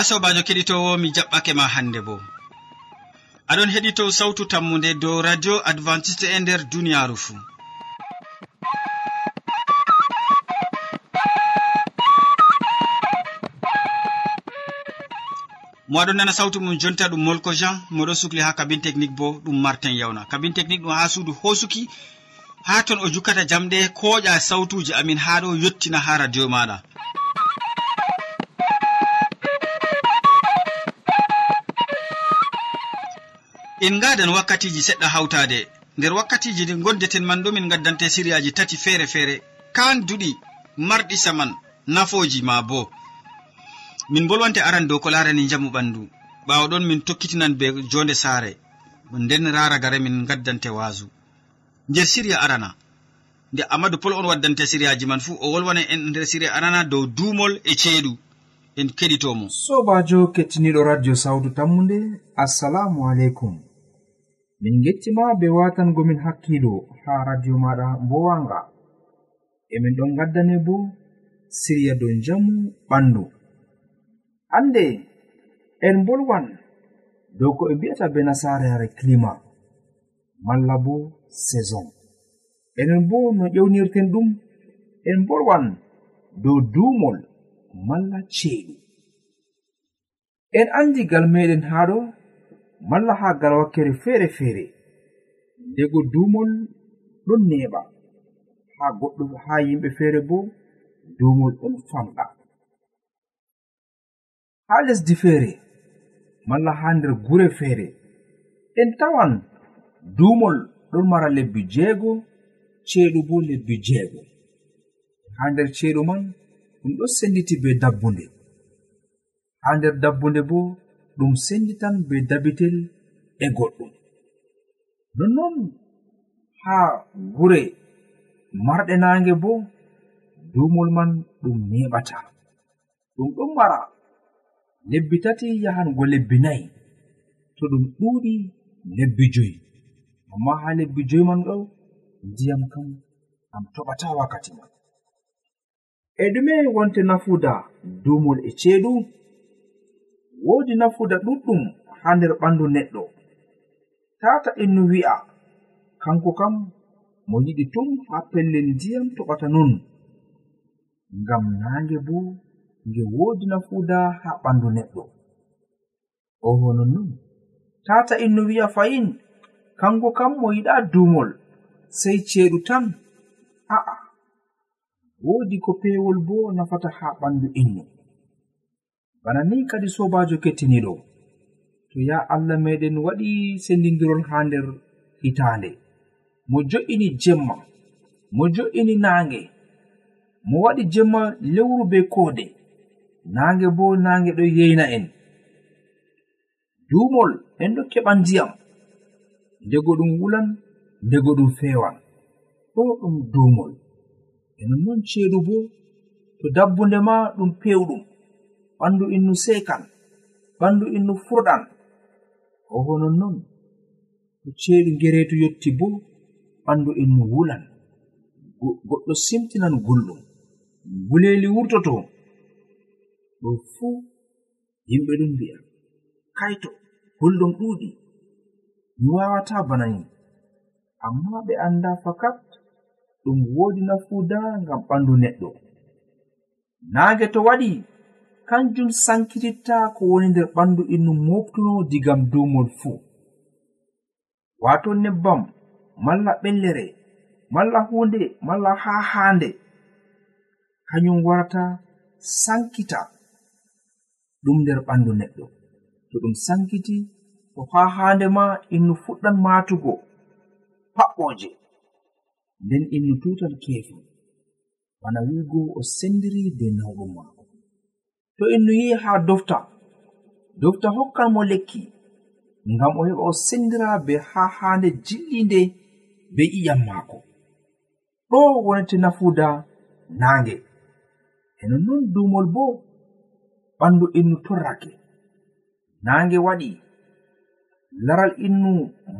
na sobajo keɗitowo mi jaɓɓake ma hande bo. Aɗon heɗito sawtu tammude dow radio adventiste e nder duniyaru fuu. Mo aɗon nana sawtu mum jonta ɗum molko jean moɗon sukli ha kabine technique bo ɗum martin yawna kabine technique ɗum ha suudu hosuki ha ton o jukkata jamɗe koƴa sawtuji amin ha ɗo yettina ha radio maɗa en gadan wakkatiji seɗɗa hawtade nder wakkatiji ɗi gondeten man ɗo min gaddante siriyaji tati feere feere kan duɗi marɗi saman nafoji ma bo min bolwante aran dow ko larani jamu ɓandu ɓawo ɗon min tokkitinan be jonde saare. Nden raragare min gaddante wasu nder siriya arana. Nde amadou pol on waddante siriyaji man fuu o wolwana en nder siriya arana dow duumol e ceeɗu. En keɗitomo sobajo kettiniɗo radio sawdu tammude assalamu aleykum. min gettima be watangomin hakkiilo ha radio maɗa mbowanga. Emin ɗon gaddane bo siriya dow jamu ɓandu. Hande en bolwan dow ko ɓe mbi'ata be nasarare clima malla bo saison. Enen bo no ƴewnirten ɗum en bolwan dow duumol malla ceeɗu. En andi gal meɗen haɗo malla ha gal wakkere feere feere dego duumol ɗon neɓa. Ha goɗɗo ha yimɓe feere bo duumol ɗon famɗa. Ha lesdi feere malla ha nder gure feere en tawan duumol ɗon mara lebbi jeego ceeɗu bo lebbi jeego. Ha nder ceeɗu man ɗum ɗon senditi be dabbunde. Ha nder dabbunde bo ɗum senditan be dabitel e goɗɗum. Nonnon haa gure marɗe naange bo duumol man ɗum neɓata. Ɗum ɗon mara lebbi tati yahango lebbi nayi to ɗum ɗuuɗi lebbi joyi. Amma haa lebbi joyi man ɗo ndiyam kam am toɓata wakkati man. E ɗume wonte nafuda duumol e ceeɗu. woodi nafuda ɗuɗɗum haa nder ɓandu neɗɗo. Tata innu wi'a kanko kam mo yiɗi tum haa pellel ndiyam toɓata non ngam naange bo nge woodi nafuda haa ɓandu neɗɗo. Oho nonnon tata innu wi'a fayin kanko kam mo yiɗa duumol sey ceeɗu tan a'a woodi ko peewol bo nafata haa ɓandu innu. bana ni kadi sobajo kettiniɗo. To ya allah meɗen waɗi sendidirol ha nder hitande. Mo jo'ini jemma mo jo'ini nange mo waɗi jemma lewru be koode nange bo nange ɗo yeyna en. Duumol en ɗo keɓa ndiyam ndego ɗum wulan ndego ɗum fewan ɗo ɗum duumol. E nonnon ceeɗu bo to dabbunde ma ɗum pewɗum. ɓandu innu sekan ɓandu innu furɗan. Oho nonnon to ceeɗu gereetu yotti bo ɓandu innu wulan. Goɗɗo simtinan gulɗum guleeli wurtoto. Ɗo fuu yimɓe ɗum mbi'a kaito gulɗum ɗuuɗi mi wawata banani amma ɓe anda fakat ɗum woodi nafuuda ngam ɓandu neɗɗo. Naage to waɗi kanjum sankititta ko woni nder ɓandu innu moftuno digam dumol fuu. Wato nebbam malla ɓellere malla hunde malla ha hande kañum warata sankita ɗum nder ɓandu neɗɗo. To ɗum sankiti to ha hande ma innu fuɗɗan matugo paɓɓoje nden innu tutan keefa bana wigo o sendiri be nawrum maako. to innu yehi ha dofta. Dofta hokkan mo lekki ngam o heɓa o sendira be ha hande jillinde be iyam maako. Ɗo wonete nafuda naange. E nonnon dumol bo ɓandu innu torrake. Naange waɗi laral innu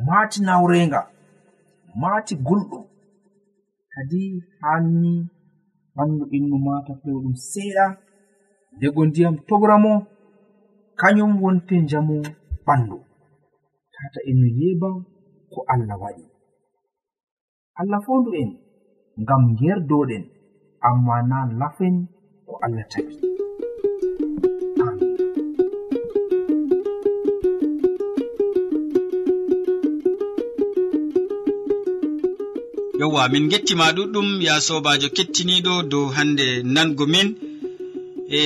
maati nawrenga maati gulɗum. Kadi hanni ɓandu innu maata pewɗum seeɗa. dego ndiyam togramo kañum wonte njamu ɓandu. Tata en yeba ko allah waɗi. Allah fondu en ngam gerdoɗen amma na lafen ko allah tagi yowwa min gettima ɗuɗɗum ya sobajo kettiniɗo dow hande nango min e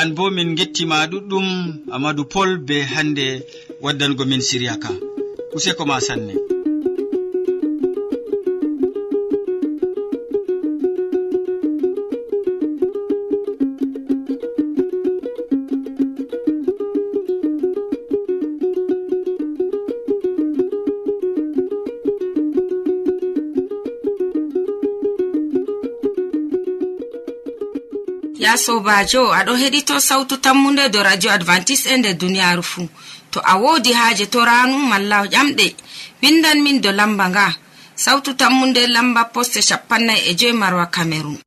an bo min gettima ɗuɗɗum amadou pol be hande waddango min siriya ka useko ma sanne. sobajo aɗo heɗito sautu tammunde do radio advantice e nder duniyaru fuu to a wodi haaje to ranu malla ƴamɗe. Windan min do lamba nga. Sautu tammunde lamba poste shapannai e joyi marwa camerun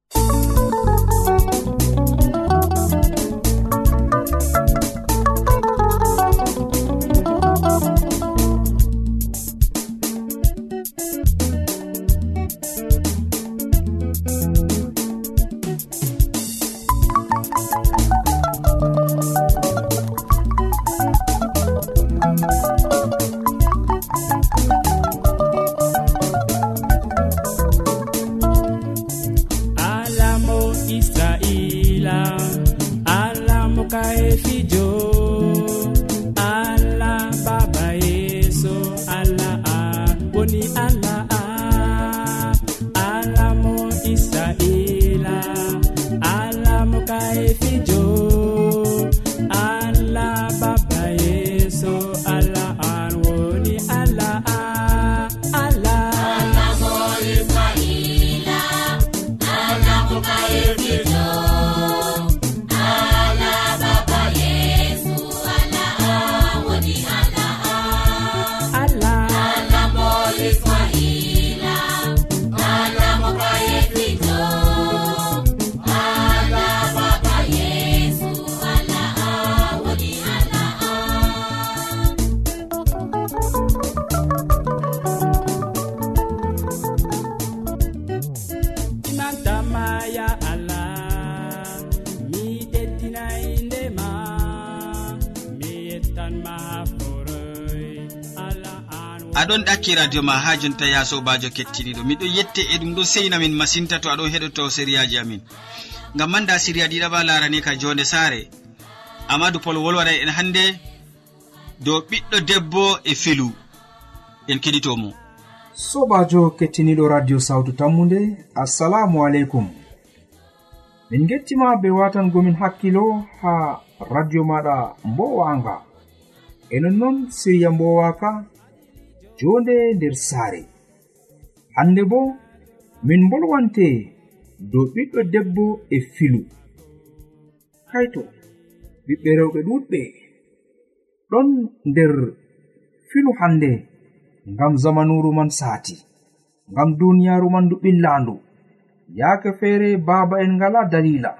tokki radio ma ha jonta ya sobajo kettiniɗo. Miɗo yette e ɗum ɗo seinamin masinta to aɗon heɗoto sériyaji amin. Ngam manda siriya ɗiɗaɓa larani ka jonde saare. Amadou pol wolwaɗa en hande dow ɓiɗɗo debbo e filu en keɗitomo. Sobajo kettiniɗo radio sawtu tammude assalamu aleykum. Min gettima be watangomin hakkilo ha radio maɗa mbowanga. E nonnon siriya mbowaka jonde nder saare. Hande bo min bolwante dow ɓiɗɗo debbo e filu. Kaito ɓiɓɓe rewɓe ɗuɗɓe ɗon nder filu hande ngam zamanuru man saati ngam duniyaru man du ɓillandu yaake feere baaba en ngala dalila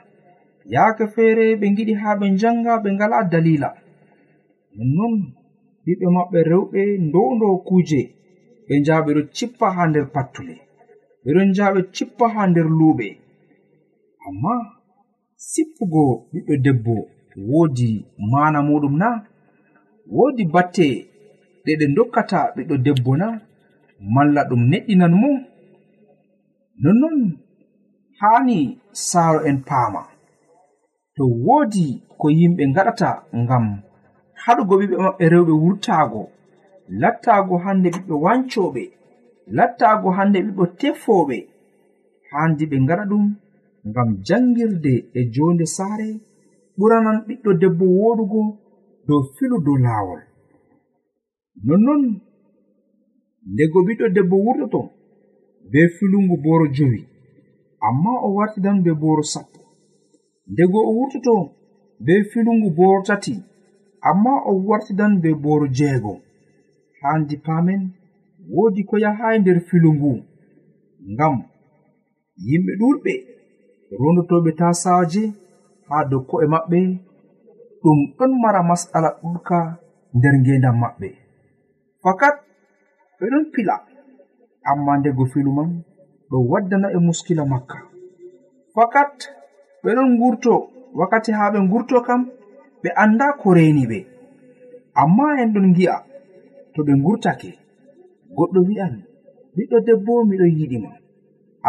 yaake feere ɓe giɗi haa ɓe njanga ɓe ngala dalila nonnon ɓiɓɓe maɓɓe rewɓe ndow kuje ɓe njaha ɓeɗo cippa ha nder pattule. Ɓeɗon njaha ɓe cippa ha nder luuɓe. Amma sippugo ɓiɓɓe debbo woodi mana muɗum na? Woodi batte ɗe ɗe dokkata ɓiɗɗo debbo na? Malla ɗum neɗɗinan mo nonnon haani saaro en paama. To woodi ko yimɓe ngaɗata ngam haɗugo ɓiɓɓe maɓɓe rewɓe wurtaago lattaago hannde ɓiɓɓe wancoɓe lattaago hannde ɓiɓɓe tefoɓe haandi ɓe ngaɗa ɗum ngam janngirde e joonde saare ɓuranan ɓiɗɗo debbo wooɗugo dow filu dow laawol. Nonnon ndego ɓiɗɗo debbo wurtoto be filungu booro jowi amma o wartidan be booro sappo. Ndego o wurtoto be filungu booro tati. amma o wartidan be boro jeego. Handi paamen woodi ko yahayi nder filu ngu ngam yimɓe ɗuɗɓe rondotoɓe tasaje haa dow ko'e maɓɓe ɗum ɗon mara mas'ala ɗuɗka nder ngendam maɓɓe. Fakat ɓe ɗon pila amma ndego filu man ɗo waddana e muskila makka. Fakat ɓe ɗon ngurto wakkati haa ɓe ngurto kam ɓe annda ko reni ɓe. Amma en ɗon ngi'a to ɓe ngurtake. Goɗɗo wi'an ɓiɗɗo debbo miɗo yiɗima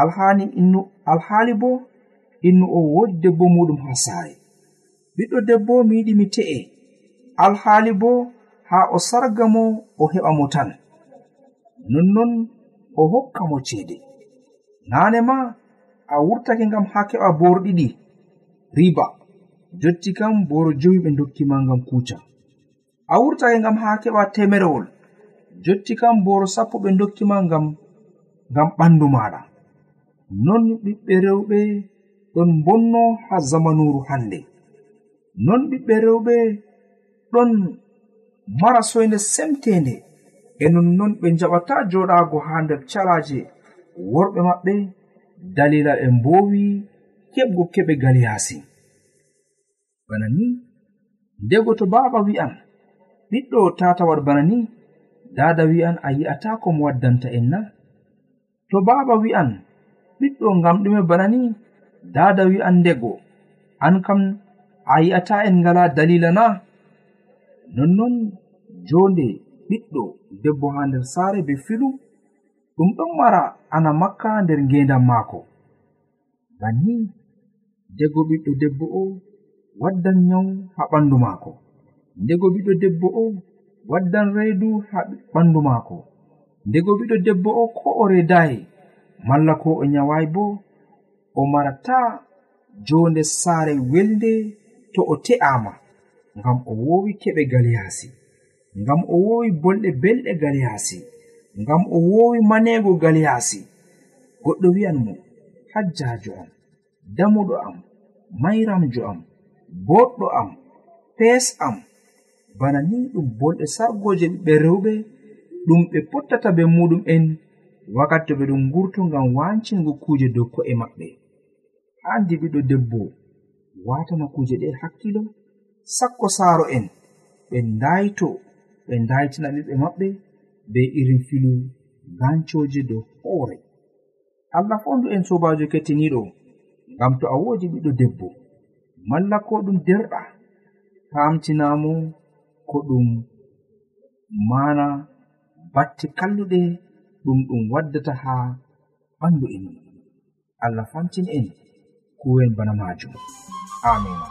alhaani innu alhaali bo innu o wodi debbo muɗum ha saare. Ɓiɗɗo debbo mi yiɗi mi te'e. Alhaali bo haa o sarga mo o heɓa mo tan. Nonnon o hokka mo ceede. Naane ma a wurtake ngam haa keɓa borɗi ɗi riba. jotti kam boro jowi ɓe dokkima ngam kuca a wurtake ngam haa keɓa temerewol. Jotti kam boro sappo ɓe dokkima ngam ngam ɓandu maɗa non ɓiɓɓe rewɓe ɗon bonno ha zamanuru hande non ɓiɓɓe rewɓe ɗon mara soyde semtende e nonnon ɓe jaɓata joɗago ha nder calaje worɓe maɓɓe dalila ɓe mbowi keɓgo keɓe galiyasi bana ni. Ndego to baaba wi'an ɓiɗɗo tatawar bana ni dada wi'an a yi'ata ko mo waddanta en na. To baaba wi'an ɓiɗɗo ngam ɗume bana ni dada wi'an ndego an kam a yi'ata en ngala dalila na. Nonnon jonde ɓiɗɗo debbo ha nder saare be filu ɗum ɗon mara ana makka nder ngendan maako. Banni dego ɓiɗɗo debbo o waddan nyawu ha ɓandu maako. Ndego ɓiɗɗo debbo o waddan raydu ha ɓandu maako. Ndego ɓiɗɗo debbo o ko o redayi malla ko o nyawayi bo o marata jonde saare welde to o te'ama ngam o wowi keɓe galyasi ngam o wowi bolɗe belɗe galyasi ngam o wowi manego galyasi. Goɗɗo wi'an mo hajjajo am damuɗo am mayramjo am boɗɗo am pes am. Bana ni ɗum bolɗe sargoje ɓiɓɓe rewɓe ɗum ɓe pottata be muɗum en wakkati to ɓe ɗum ngurto ngam wancingo kuje dow ko'e maɓɓe. Handi ɓiɗɗo debbo watana kuje ɗe hakkilo sakko saaro en ɓe dayto ɓe daytina ɓiɓɓe maɓɓe be irin filu gancoje dow hoore. Allah fondu en sobajo kettiniɗo ngam to a woodi ɓiɗɗo debbo. malla ko ɗum derɗa famtinamo ko ɗum mana batte kalluɗe ɗum ɗum waddata ha ɓandu en. Allah famtin en kuwen bana majum. Amina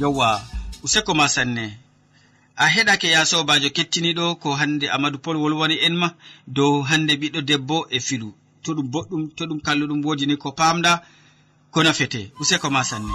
yowwa useko ma sanne. A heɗake ya sobajo kettiniɗo ko hande amadou pol wolwani en ma dow hande ɓiɗɗo debbo e filu to ɗum boɗɗum to ɗum kalluɗum wodini ko pamɗa ko nafete. Useko ma sanne.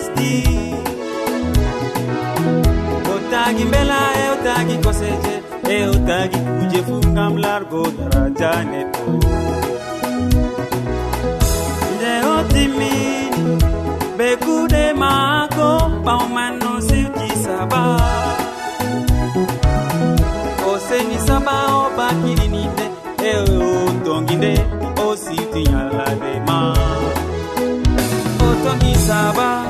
tagi mbela hewtaki koseje hewtaki kuje fu gam largo daraja neɗɗo nde o timmini be kuɗe maako ɓawman no siwti saba. O seni saba o bakiɗininde e o tongi nde o siwti ñalade ma. O tongi saba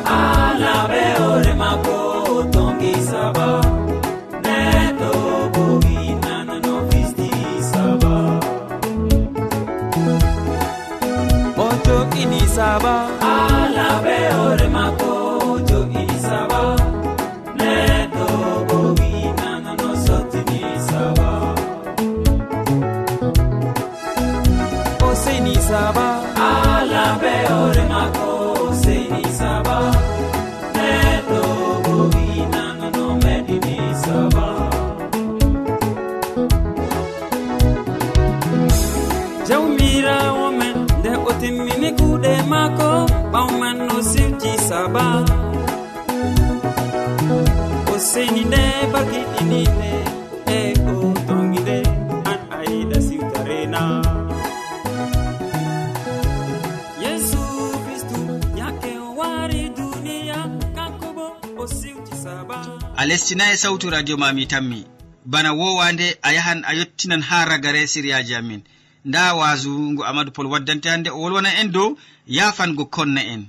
a lestina e sawtu radio ma mi tammi. Bana wowande a yahan a yettinan ha ragare siriyaji amin. Nda wasu ngu amadou pol waddante hande o wolwana en dow yafango konna en.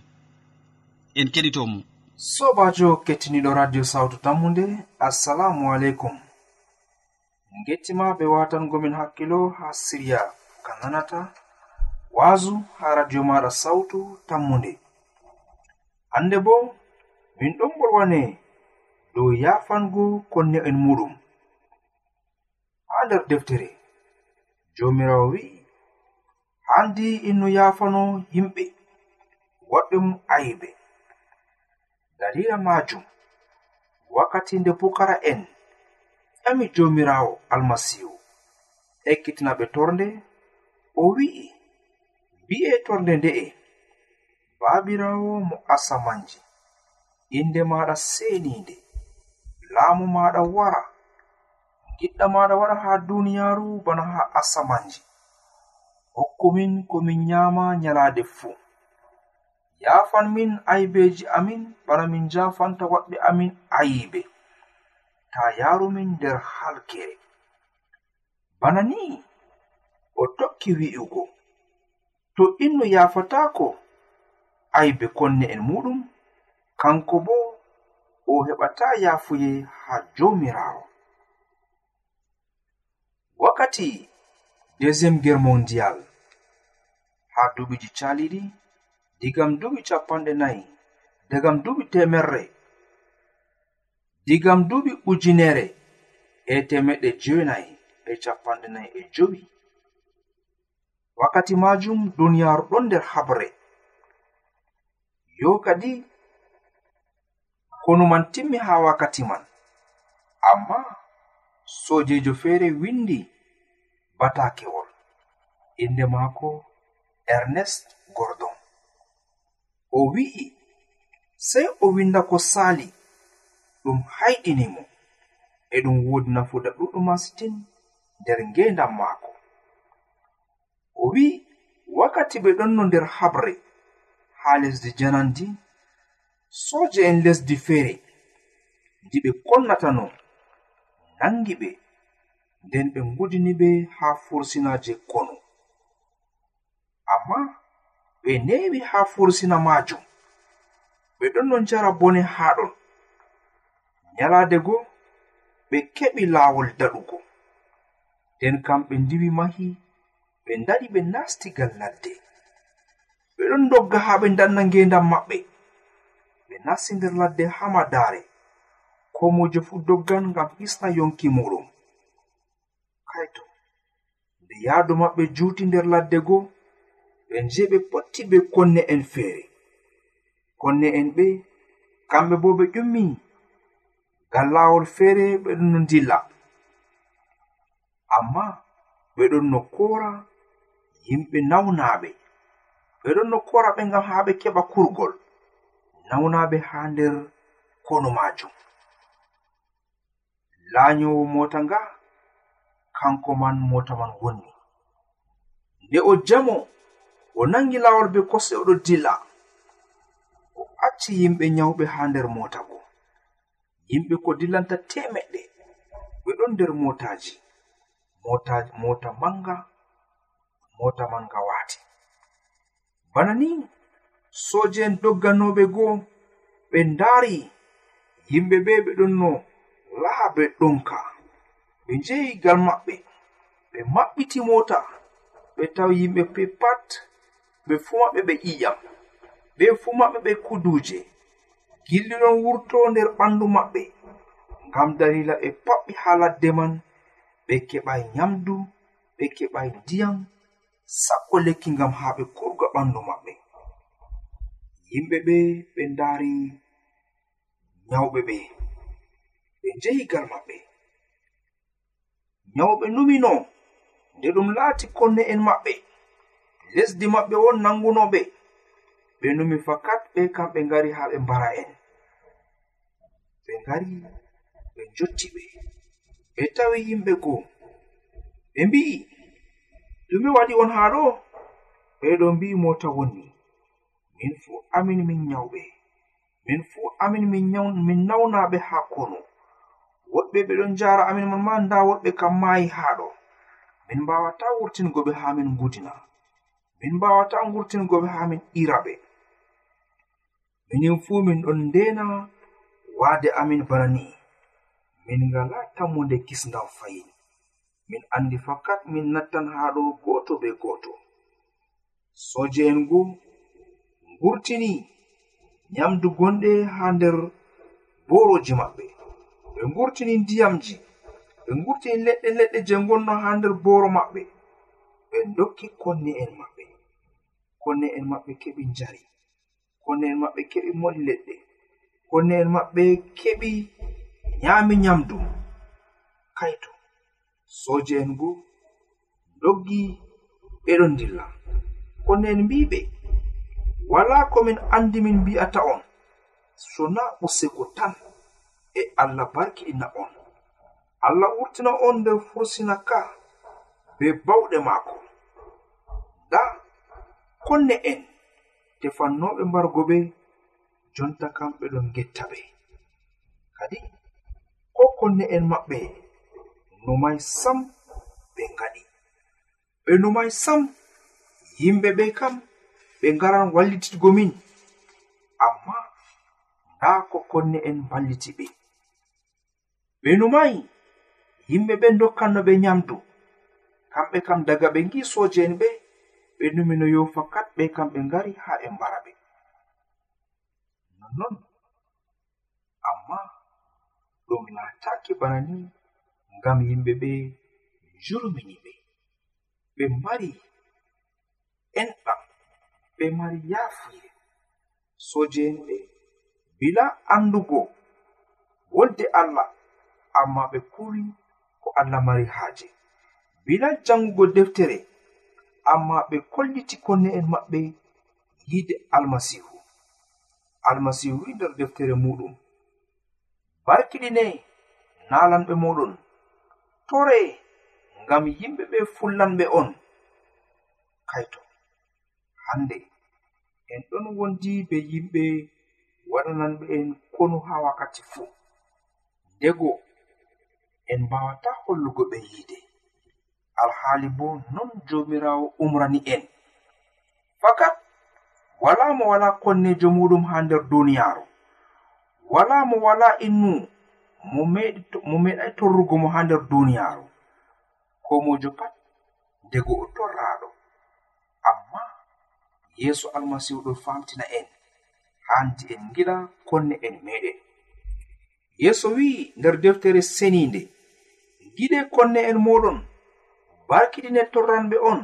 En keɗitomo. Sobajo kettiniɗo radio sawtu tammude assalamu aleykum. Gettima ɓe watangomin hakkilo ha siriya ka nanata waasu ha radio maɗa sawtu tammunde. Hande bo min ɗon wolwane dow yafango konne'en muɗum. Ha nder deftere jomirawo wi'i handi innu yafano yimɓe waɗɗum ayibe dalila majum wakkati nde pukara en ƴami jomirawo almasihu. Ekkitina ɓe torde o wi'i mbi'e torde nde'e babirawo mo asamanji inde maɗa seninde laamu maɗa wara giɗɗa maɗa waɗa ha duniyaru bana ha asamanji. Hokkumin komin nyama nyalade fuu yafan min aybeji amin bana min jafanta waɓɓe amin ayiibe taa yaarumin nder halkere bana ni o tokki wi'ugo. To innu yafatako aybe konne en muɗum kanko bo o heɓata yafuye ha jomirawo. Wakkati deuxiéme guerre mondial ha duɓiji caliɗi digam duɓi capanɗe nayi dagam duɓi temerre digam duɓi ujunere e temeɗɗe jeenayi e capanɗe nayi e jowi. Wakkati majum duniyaru ɗon nder habre. Yo kadi kono man timmi ha wakkati man. Amma sojejo feere windi batakewol inde maako ernest gordon. O wi'i sey o winda ko sali ɗum hayɗini mo. E ɗum wodi nafuda ɗuɗɗum masitin nder ngendam maako. O wi'i wakkati ɓe ɗon no nder habre ha lesdi janandi soje en lesdi feere ndi ɓe konnatano nangi ɓe nden ɓe ngudini ɓe haa fursinaje kono. Amma ɓe newi haa fursina majum ɓe ɗon no njara bone haa ɗon. Nyalaade go ɓe keɓi laawol daɗugo. Nden kamɓe ndiwi mahi ɓe ndaɗi ɓe nastigal ladde. Ɓe ɗon dogga haa ɓe danna ngendam maɓɓe. ɓe nasti nder ladde ha madare. Ko mojo fu doggan ngam hisna yonki muɗum. Kaito nde yaadu maɓɓe juuti nder ladde go ɓe nje'i ɓe potti be konne en feere. Konne en ɓe kamɓe bo ɓe ƴummi. Ngam laawol feere ɓe ɗon no dilla amma ɓe ɗon no kora yimɓe nawnaɓe ɓe ɗon no kora ɓe ngam haa ɓe keɓa kurgol. naunaɓe haa nder konu majum laanyowo mota nga kanko man mota man wonni nde o jamo o nangi lawol be kosɗe oɗo dilla. O acci yimɓe nyawɓe ha nder mota bo yimɓe ko dillanta temeɗɗe ɓe ɗon nder motaji mota mota manga mota man nga waati. Bana ni soje'en dogganoɓe goo ɓe ndari yimɓe be ɓe ɗon no laha be ɗonka. Ɓe njehi gal maɓɓe ɓe maɓɓiti mota ɓe tawi yimɓe pe pat ɓe fu maɓɓe ɓe ƴiƴam ɓe fu maɓɓe ɓe kuduje gilɗi ɗon wurto nder ɓandu maɓɓe ngam dalila ɓe paɓɓi ha ladde man ɓe keɓai nyamdu ɓe keɓai ndiyam sakko lekki ngam ha ɓe kurga ɓandu maɓɓe. yimɓe ɓe ɓe ndaari nyawɓe ɓe ɓe njehigal maɓɓe. Nyawɓe numino nde ɗum laati konne en maɓɓe. Lesdi maɓɓe won nangunoɓe ɓe numi fakat ɓe kamɓe ngari haa ɓe mbara en. Ɓe ngari ɓe jotti ɓe. Ɓe tawi yimɓe goo. Ɓe mbi'i ɗume waɗi on haa ɗo ɓeɗo mbi'i mota wonni. min fuu amin min nyawɓe. Min fuu amin min nawnaɓe haa kono woɗɓe ɓe ɗon njara amin man ma nda woɗɓe kam maayi haa ɗo. Min mbawata wurtingo ɓe haa min ngudina. Min mbawata ngurtingo ɓe haa min ira ɓe minin fuu min ɗon ndena waade amin bana ni. Min ngala tammunde kisndam fayin min andi fakat min nattan haa ɗo gooto be gooto soje'en goo wurtini nyamdu gonɗe ha nder boroji maɓɓe. Ɓe ngurtini ndiyamji ɓe ngurtini leɗɗe leɗɗe je gonno ha nder boro maɓɓe. Ɓe dokki konne'en maɓɓe. Konne'en maɓɓe keɓi njari. Konne'en maɓɓe keɓi moli leɗɗe. Konne'en maɓɓe keɓi nyaami nyamdu. Kaito soje'en bo doggi ɓeɗon dilla konne'en mbiɓe wala komin andi min mbi'ata on. So na useko tan e allah barkiɗina on. Allah wurtina on nder fursina ka be bawɗe maako. Nda konne en tefannoɓe mbargo ɓe jonta kamɓe ɗon getta ɓe. Kadi ko konne en maɓɓe numay sam ɓe ngaɗi. Ɓe numay sam yimɓe ɓe kam ɓe ngaran wallititgo min. Amma nda ko konne en balliti ɓe. Ɓe numayi yimɓe ɓe dokkanno ɓe nyamdu. Kamɓe kam daga ɓe ngi soje'en ɓe ɓe numino yo fakat ɓe kam ɓe ngari ha ɓe mbara ɓe. Nonnon amma ɗum lataki bana ni ngam yimɓe ɓe jurmini ɓe. Ɓe mbari enɗam ɓe mari yaafuye sojenɓe bila andugo wolde allah amma ɓe kuri ko allah mari haaje. Bila jangugo deftere amma ɓe kolliti konne'en maɓɓe yide almasihu. Almasihu wi nder deftere muɗum. Barkiɗine nalanɓe moɗon. Tore ngam yimɓe ɓe fullanɓe on. Kaito hande. en ɗon wondi be yimɓe waɗananɓe en konu ha wakkati fuu ndego en mbawata hollugo ɓe yiide. Alhaali bo non jomirawo umrani en. Fakat wala mo wala konnejo muɗum ha nder duniyaaru. Wala mo wala innu mo meɗai torrugo mo ha nder duniyaaru. Ko mojo pat ndego o torraɗo yeeso almasihu ɗo famtina en hanti en giɗa konne en meɗen. Yeeso wi'i nder deftere seninde giɗe konne en moɗon barkiɗine torranɓe on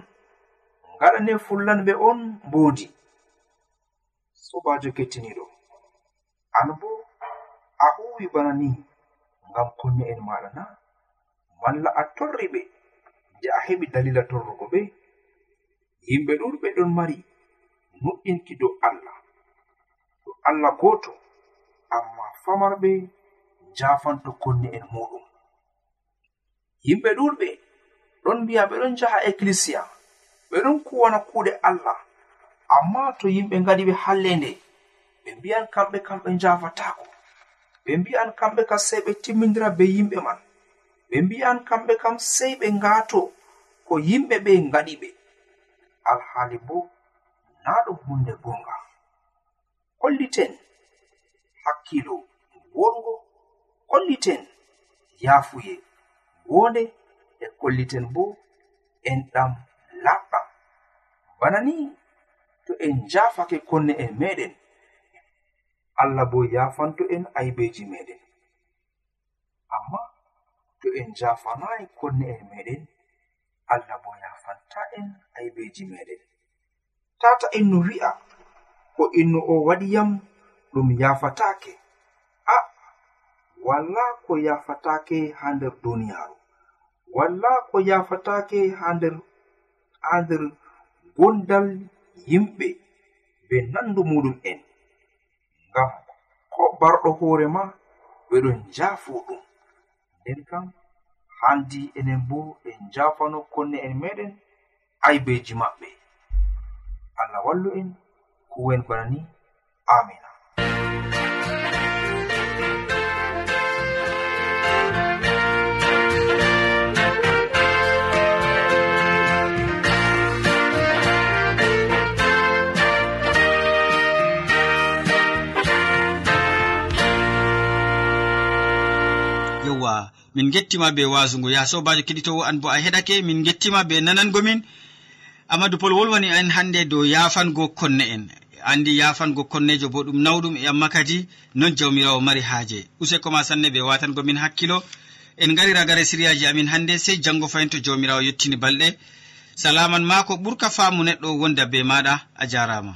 gaɗane fullanɓe on mbondi sobajo kettiniɗo an bo a huwi bana ni ngam konne en maɗa na malla a torri ɓe nde a heɓi dalila torrugo ɓe yimɓe ɗuɗɓe ɗon mari mo'inki dow allah. Dow allah goto amma famarɓe jafanto konne en muɗum. Yimɓe ɗuɗɓe ɗon mbiya ɓeɗon jaha njaha ɓeɗon kuwana kuuɗe allah amma to yimɓe ngaɗi ɓe hallende ɓe mbiyan kamɓe kam ɓe njafatako ɓe mbi'an kamɓe kam sei ɓe timmidira be yimɓe man ɓe mbi'an kamɓe kam sei ɓe ngaato ko yimɓe ɓe ngaɗi ɓe. Alhaali bo na ɗum hunde gonga. Kolliten hakkilo worgo kolliten yafuye wonde e kolliten bo enɗam laɓɗam bana ni to en jafake konne en meɗen allah bo yafanto en aybeji meɗen. Amma to en jafanayi konne en meɗen allah bo yafanta en aybeji meɗen. tata innu wi'a ko innu o waɗi yam ɗum yafatake a wala ko yafatake ha nder duniyaru wala ko yafatake ha nder ha nder gondal yimɓe be nandu muɗum en. Ngam ko barɗo hoore ma ɓeɗon jafo ɗum. Nden kam handi enen bo en jafano konne en meɗen aybeji maɓɓe. allah wallu en kuwen bana ni amina min gettima be wasungu ya sobajo keɗitowo an bo a heɗake min gettima be nanangomin amadou pol wolwani en hannde dow yafango konne en. Andi yafango konnejo bo ɗum nawɗum e amma kadi non jawmirawo mari haaje. Useko ma sanne ɓe watango min hakkilo. En gari ragare siriyaji amin hannde sey janngo fayin to jawmirawo yettini balɗe. Salaman ma ko ɓurka faamu neɗɗo wonda be maɗa a jarama